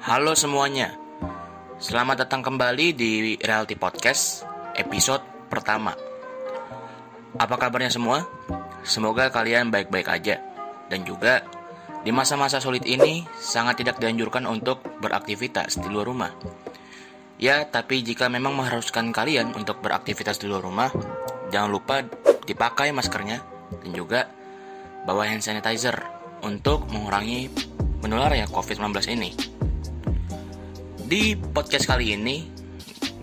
Halo semuanya, selamat datang kembali di Reality Podcast episode pertama. Apa kabarnya semua? Semoga kalian baik-baik aja dan juga di masa-masa sulit ini sangat tidak dianjurkan untuk beraktivitas di luar rumah. Ya, tapi jika memang mengharuskan kalian untuk beraktivitas di luar rumah, jangan lupa dipakai maskernya dan juga bawa hand sanitizer untuk mengurangi menularnya COVID-19 ini. Di podcast kali ini,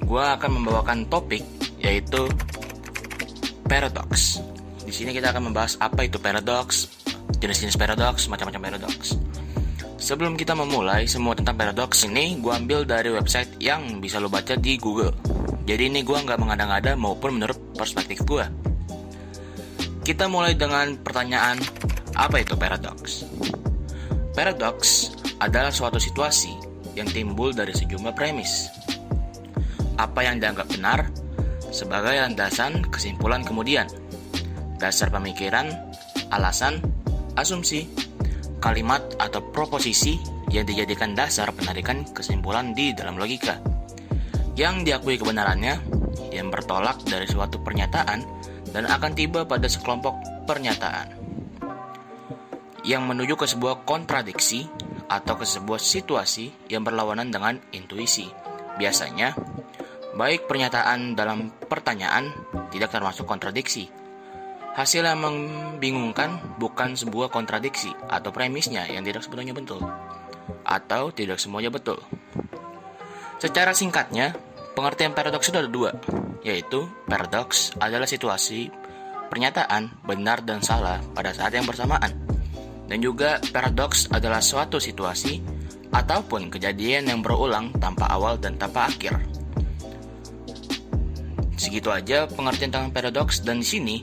gue akan membawakan topik yaitu paradox. Di sini kita akan membahas apa itu paradox, jenis-jenis paradox, macam-macam paradox. Sebelum kita memulai semua tentang paradox ini, gue ambil dari website yang bisa lo baca di Google. Jadi ini gue nggak mengada-ngada maupun menurut perspektif gue. Kita mulai dengan pertanyaan, apa itu paradox? Paradox adalah suatu situasi yang timbul dari sejumlah premis. Apa yang dianggap benar sebagai landasan kesimpulan kemudian, dasar pemikiran, alasan, asumsi, kalimat atau proposisi yang dijadikan dasar penarikan kesimpulan di dalam logika. Yang diakui kebenarannya yang bertolak dari suatu pernyataan dan akan tiba pada sekelompok pernyataan yang menuju ke sebuah kontradiksi atau ke sebuah situasi yang berlawanan dengan intuisi. Biasanya, baik pernyataan dalam pertanyaan tidak termasuk kontradiksi, Hasil yang membingungkan bukan sebuah kontradiksi atau premisnya yang tidak sepenuhnya betul, atau tidak semuanya betul. Secara singkatnya, pengertian paradoks itu ada dua, yaitu paradoks adalah situasi pernyataan benar dan salah pada saat yang bersamaan, dan juga paradoks adalah suatu situasi ataupun kejadian yang berulang tanpa awal dan tanpa akhir. Segitu aja pengertian tentang paradoks dan di sini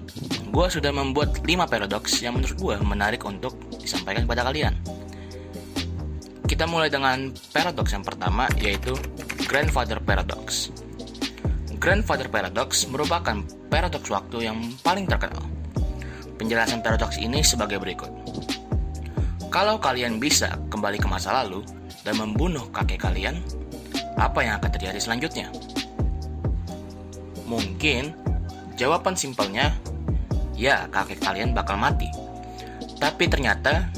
gue sudah membuat 5 paradoks yang menurut gue menarik untuk disampaikan kepada kalian. Kita mulai dengan paradoks yang pertama yaitu Grandfather Paradox. Grandfather Paradox merupakan paradoks waktu yang paling terkenal. Penjelasan paradoks ini sebagai berikut. Kalau kalian bisa kembali ke masa lalu dan membunuh kakek kalian, apa yang akan terjadi selanjutnya? Mungkin jawaban simpelnya ya kakek kalian bakal mati. Tapi ternyata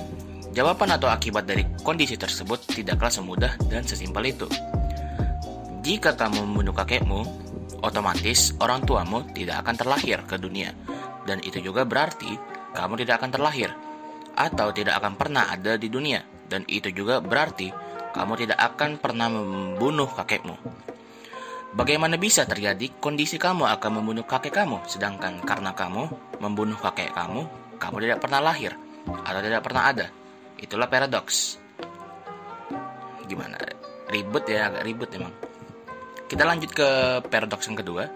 jawaban atau akibat dari kondisi tersebut tidaklah semudah dan sesimpel itu. Jika kamu membunuh kakekmu, otomatis orang tuamu tidak akan terlahir ke dunia. Dan itu juga berarti kamu tidak akan terlahir atau tidak akan pernah ada di dunia. Dan itu juga berarti kamu tidak akan pernah membunuh kakekmu. Bagaimana bisa terjadi kondisi kamu akan membunuh kakek kamu, sedangkan karena kamu membunuh kakek kamu, kamu tidak pernah lahir atau tidak pernah ada? Itulah paradoks. Gimana? Ribet ya, agak ribet emang. Kita lanjut ke paradoks yang kedua.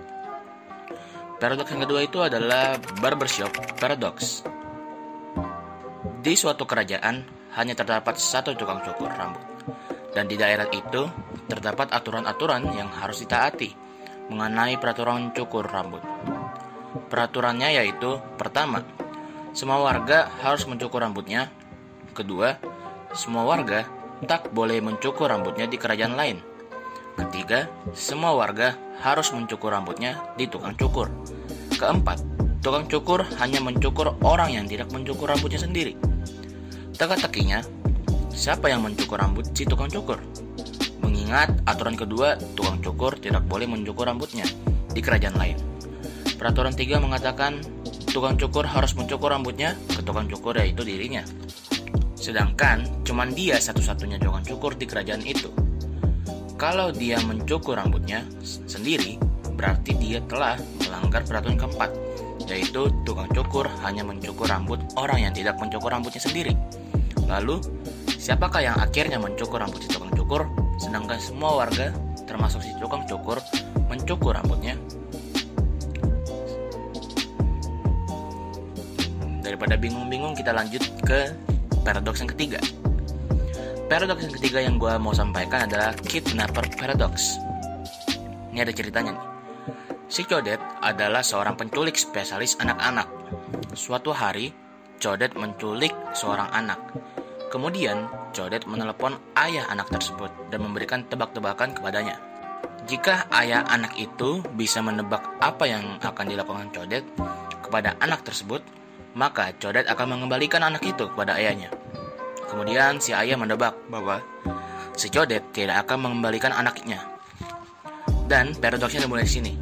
Paradoks yang kedua itu adalah barbershop paradox. Di suatu kerajaan hanya terdapat satu tukang cukur rambut. Dan di daerah itu terdapat aturan-aturan yang harus ditaati mengenai peraturan cukur rambut. Peraturannya yaitu pertama, semua warga harus mencukur rambutnya. Kedua, semua warga tak boleh mencukur rambutnya di kerajaan lain. Ketiga, semua warga harus mencukur rambutnya di tukang cukur. Keempat, tukang cukur hanya mencukur orang yang tidak mencukur rambutnya sendiri. Teka-tekinya, siapa yang mencukur rambut si tukang cukur? Mengingat aturan kedua, tukang cukur tidak boleh mencukur rambutnya di kerajaan lain. Peraturan tiga mengatakan tukang cukur harus mencukur rambutnya ke tukang cukur yaitu dirinya. Sedangkan cuman dia satu-satunya tukang cukur di kerajaan itu. Kalau dia mencukur rambutnya sendiri, berarti dia telah melanggar peraturan keempat, yaitu tukang cukur hanya mencukur rambut orang yang tidak mencukur rambutnya sendiri. Lalu, siapakah yang akhirnya mencukur rambut si tukang cukur? sedangkan semua warga, termasuk si tukang cukur, mencukur rambutnya. Daripada bingung-bingung, kita lanjut ke paradoks yang ketiga. Paradoks yang ketiga yang gue mau sampaikan adalah kidnapper paradox. Ini ada ceritanya nih. Si Codet adalah seorang penculik spesialis anak-anak. Suatu hari, Codet menculik seorang anak. Kemudian, Codet menelepon ayah anak tersebut dan memberikan tebak-tebakan kepadanya. Jika ayah anak itu bisa menebak apa yang akan dilakukan Codet kepada anak tersebut, maka Codet akan mengembalikan anak itu kepada ayahnya. Kemudian si ayah menebak bahwa si Codet tidak akan mengembalikan anaknya. Dan paradoksnya dimulai di sini.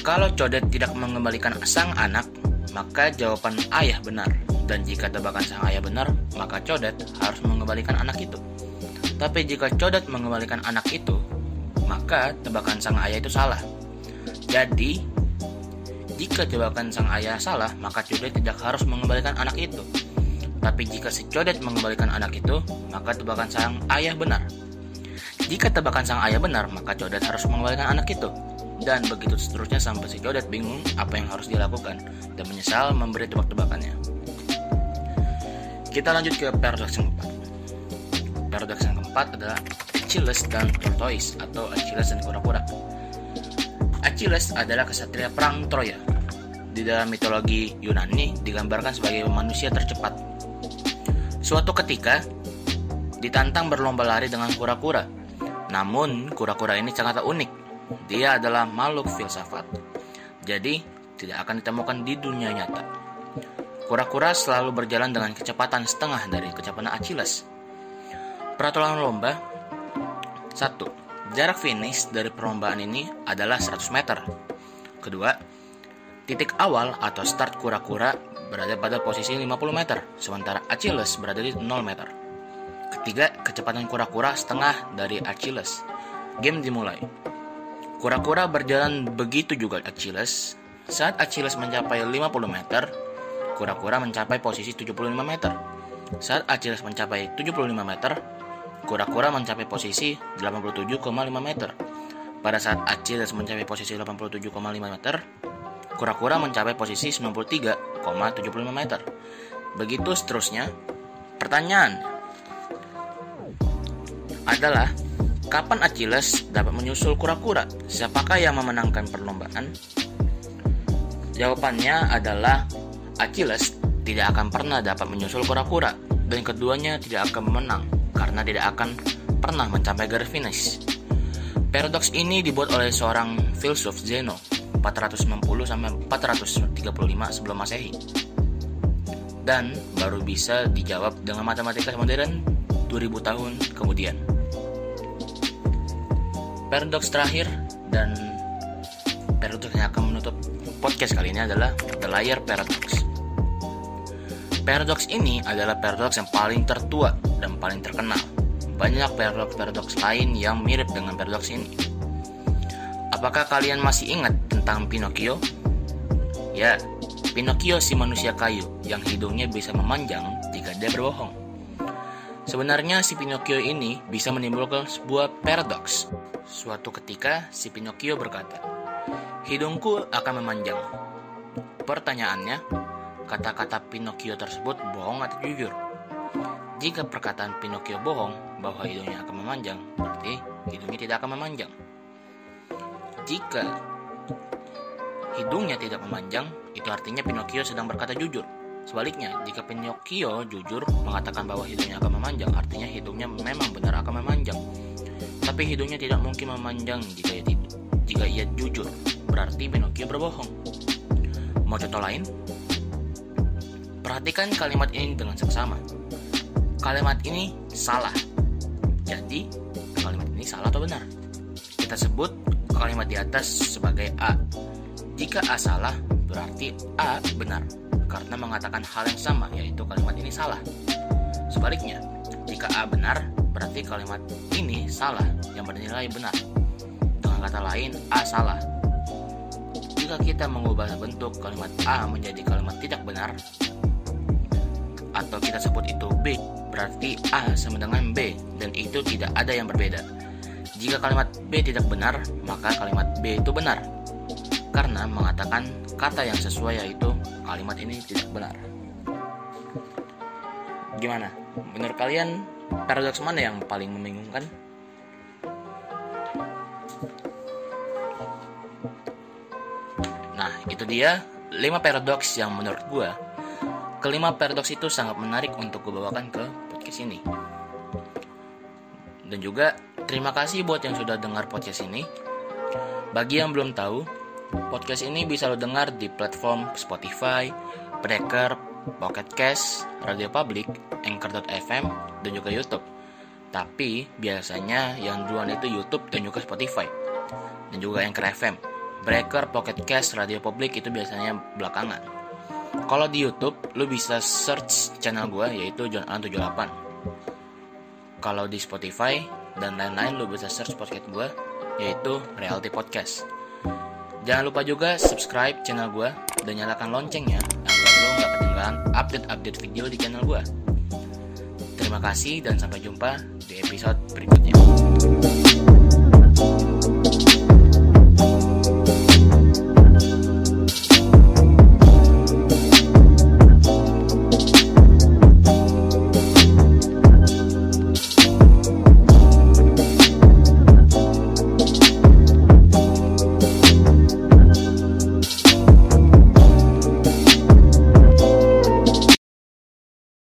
Kalau Codet tidak mengembalikan sang anak, maka jawaban ayah benar. Dan jika tebakan sang ayah benar, maka Codet harus mengembalikan anak itu. Tapi jika Codet mengembalikan anak itu, maka tebakan sang ayah itu salah. Jadi, jika tebakan sang ayah salah, maka Codet tidak harus mengembalikan anak itu. Tapi jika si Codet mengembalikan anak itu, maka tebakan sang ayah benar. Jika tebakan sang ayah benar, maka Codet harus mengembalikan anak itu dan begitu seterusnya sampai si Codet bingung apa yang harus dilakukan dan menyesal memberi tebak-tebakannya. Kita lanjut ke paradoks yang keempat. Paradoks yang keempat adalah Achilles dan Tortoise atau Achilles dan kura-kura. Achilles adalah kesatria perang Troya. Di dalam mitologi Yunani digambarkan sebagai manusia tercepat. Suatu ketika ditantang berlomba lari dengan kura-kura. Namun, kura-kura ini sangat unik dia adalah makhluk filsafat. Jadi, tidak akan ditemukan di dunia nyata. Kura-kura selalu berjalan dengan kecepatan setengah dari kecepatan Achilles. Peraturan lomba 1. Jarak finish dari perlombaan ini adalah 100 meter. Kedua, titik awal atau start kura-kura berada pada posisi 50 meter, sementara Achilles berada di 0 meter. Ketiga, kecepatan kura-kura setengah dari Achilles. Game dimulai. Kura-kura berjalan begitu juga Achilles. Saat Achilles mencapai 50 meter, kura-kura mencapai posisi 75 meter. Saat Achilles mencapai 75 meter, kura-kura mencapai posisi 87,5 meter. Pada saat Achilles mencapai posisi 87,5 meter, kura-kura mencapai posisi 93,75 meter. Begitu seterusnya. Pertanyaan adalah Kapan Achilles dapat menyusul kura-kura? Siapakah yang memenangkan perlombaan? Jawabannya adalah Achilles tidak akan pernah dapat menyusul kura-kura dan keduanya tidak akan menang karena tidak akan pernah mencapai garis finish. Paradoks ini dibuat oleh seorang filsuf Zeno 490 sampai 435 sebelum Masehi. Dan baru bisa dijawab dengan matematika modern 2000 tahun kemudian paradoks terakhir dan paradoks yang akan menutup podcast kali ini adalah The Liar Paradox. Paradoks ini adalah paradoks yang paling tertua dan paling terkenal. Banyak paradoks-paradoks lain yang mirip dengan paradoks ini. Apakah kalian masih ingat tentang Pinocchio? Ya, Pinocchio si manusia kayu yang hidungnya bisa memanjang jika dia berbohong. Sebenarnya si Pinocchio ini bisa menimbulkan sebuah paradoks Suatu ketika, si Pinocchio berkata, Hidungku akan memanjang. Pertanyaannya, kata-kata Pinocchio tersebut bohong atau jujur? Jika perkataan Pinocchio bohong bahwa hidungnya akan memanjang, berarti hidungnya tidak akan memanjang. Jika hidungnya tidak memanjang, itu artinya Pinocchio sedang berkata jujur. Sebaliknya, jika Pinocchio jujur mengatakan bahwa hidungnya akan memanjang, artinya hidungnya memang benar akan memanjang. Tapi hidungnya tidak mungkin memanjang jika ia, jika ia jujur. Berarti Pinocchio berbohong. Mau contoh lain? Perhatikan kalimat ini dengan seksama. Kalimat ini salah. Jadi, kalimat ini salah atau benar? Kita sebut kalimat di atas sebagai A. Jika A salah, berarti A benar karena mengatakan hal yang sama, yaitu kalimat ini salah. Sebaliknya, jika A benar, berarti kalimat ini salah yang bernilai benar. Dengan kata lain, A salah. Jika kita mengubah bentuk kalimat A menjadi kalimat tidak benar, atau kita sebut itu B, berarti A sama dengan B, dan itu tidak ada yang berbeda. Jika kalimat B tidak benar, maka kalimat B itu benar. Karena mengatakan kata yang sesuai yaitu kalimat ini tidak benar. Gimana? Menurut kalian paradoks mana yang paling membingungkan? Nah, itu dia 5 paradoks yang menurut gue kelima paradoks itu sangat menarik untuk gue bawakan ke podcast ini. Dan juga terima kasih buat yang sudah dengar podcast ini. Bagi yang belum tahu, podcast ini bisa lo dengar di platform Spotify, Breaker, Pocket Cast, Radio Public, Anchor.fm, dan juga YouTube. Tapi biasanya yang duluan itu YouTube dan juga Spotify. Dan juga Anchor FM. Breaker, Pocket Cast, Radio Public itu biasanya belakangan. Kalau di YouTube, lu bisa search channel gue yaitu John Alan 78. Kalau di Spotify dan lain-lain lu bisa search podcast gue yaitu Reality Podcast. Jangan lupa juga subscribe channel gue dan nyalakan loncengnya agar lo nggak ketinggalan update-update video di channel gue. Terima kasih dan sampai jumpa di episode berikutnya.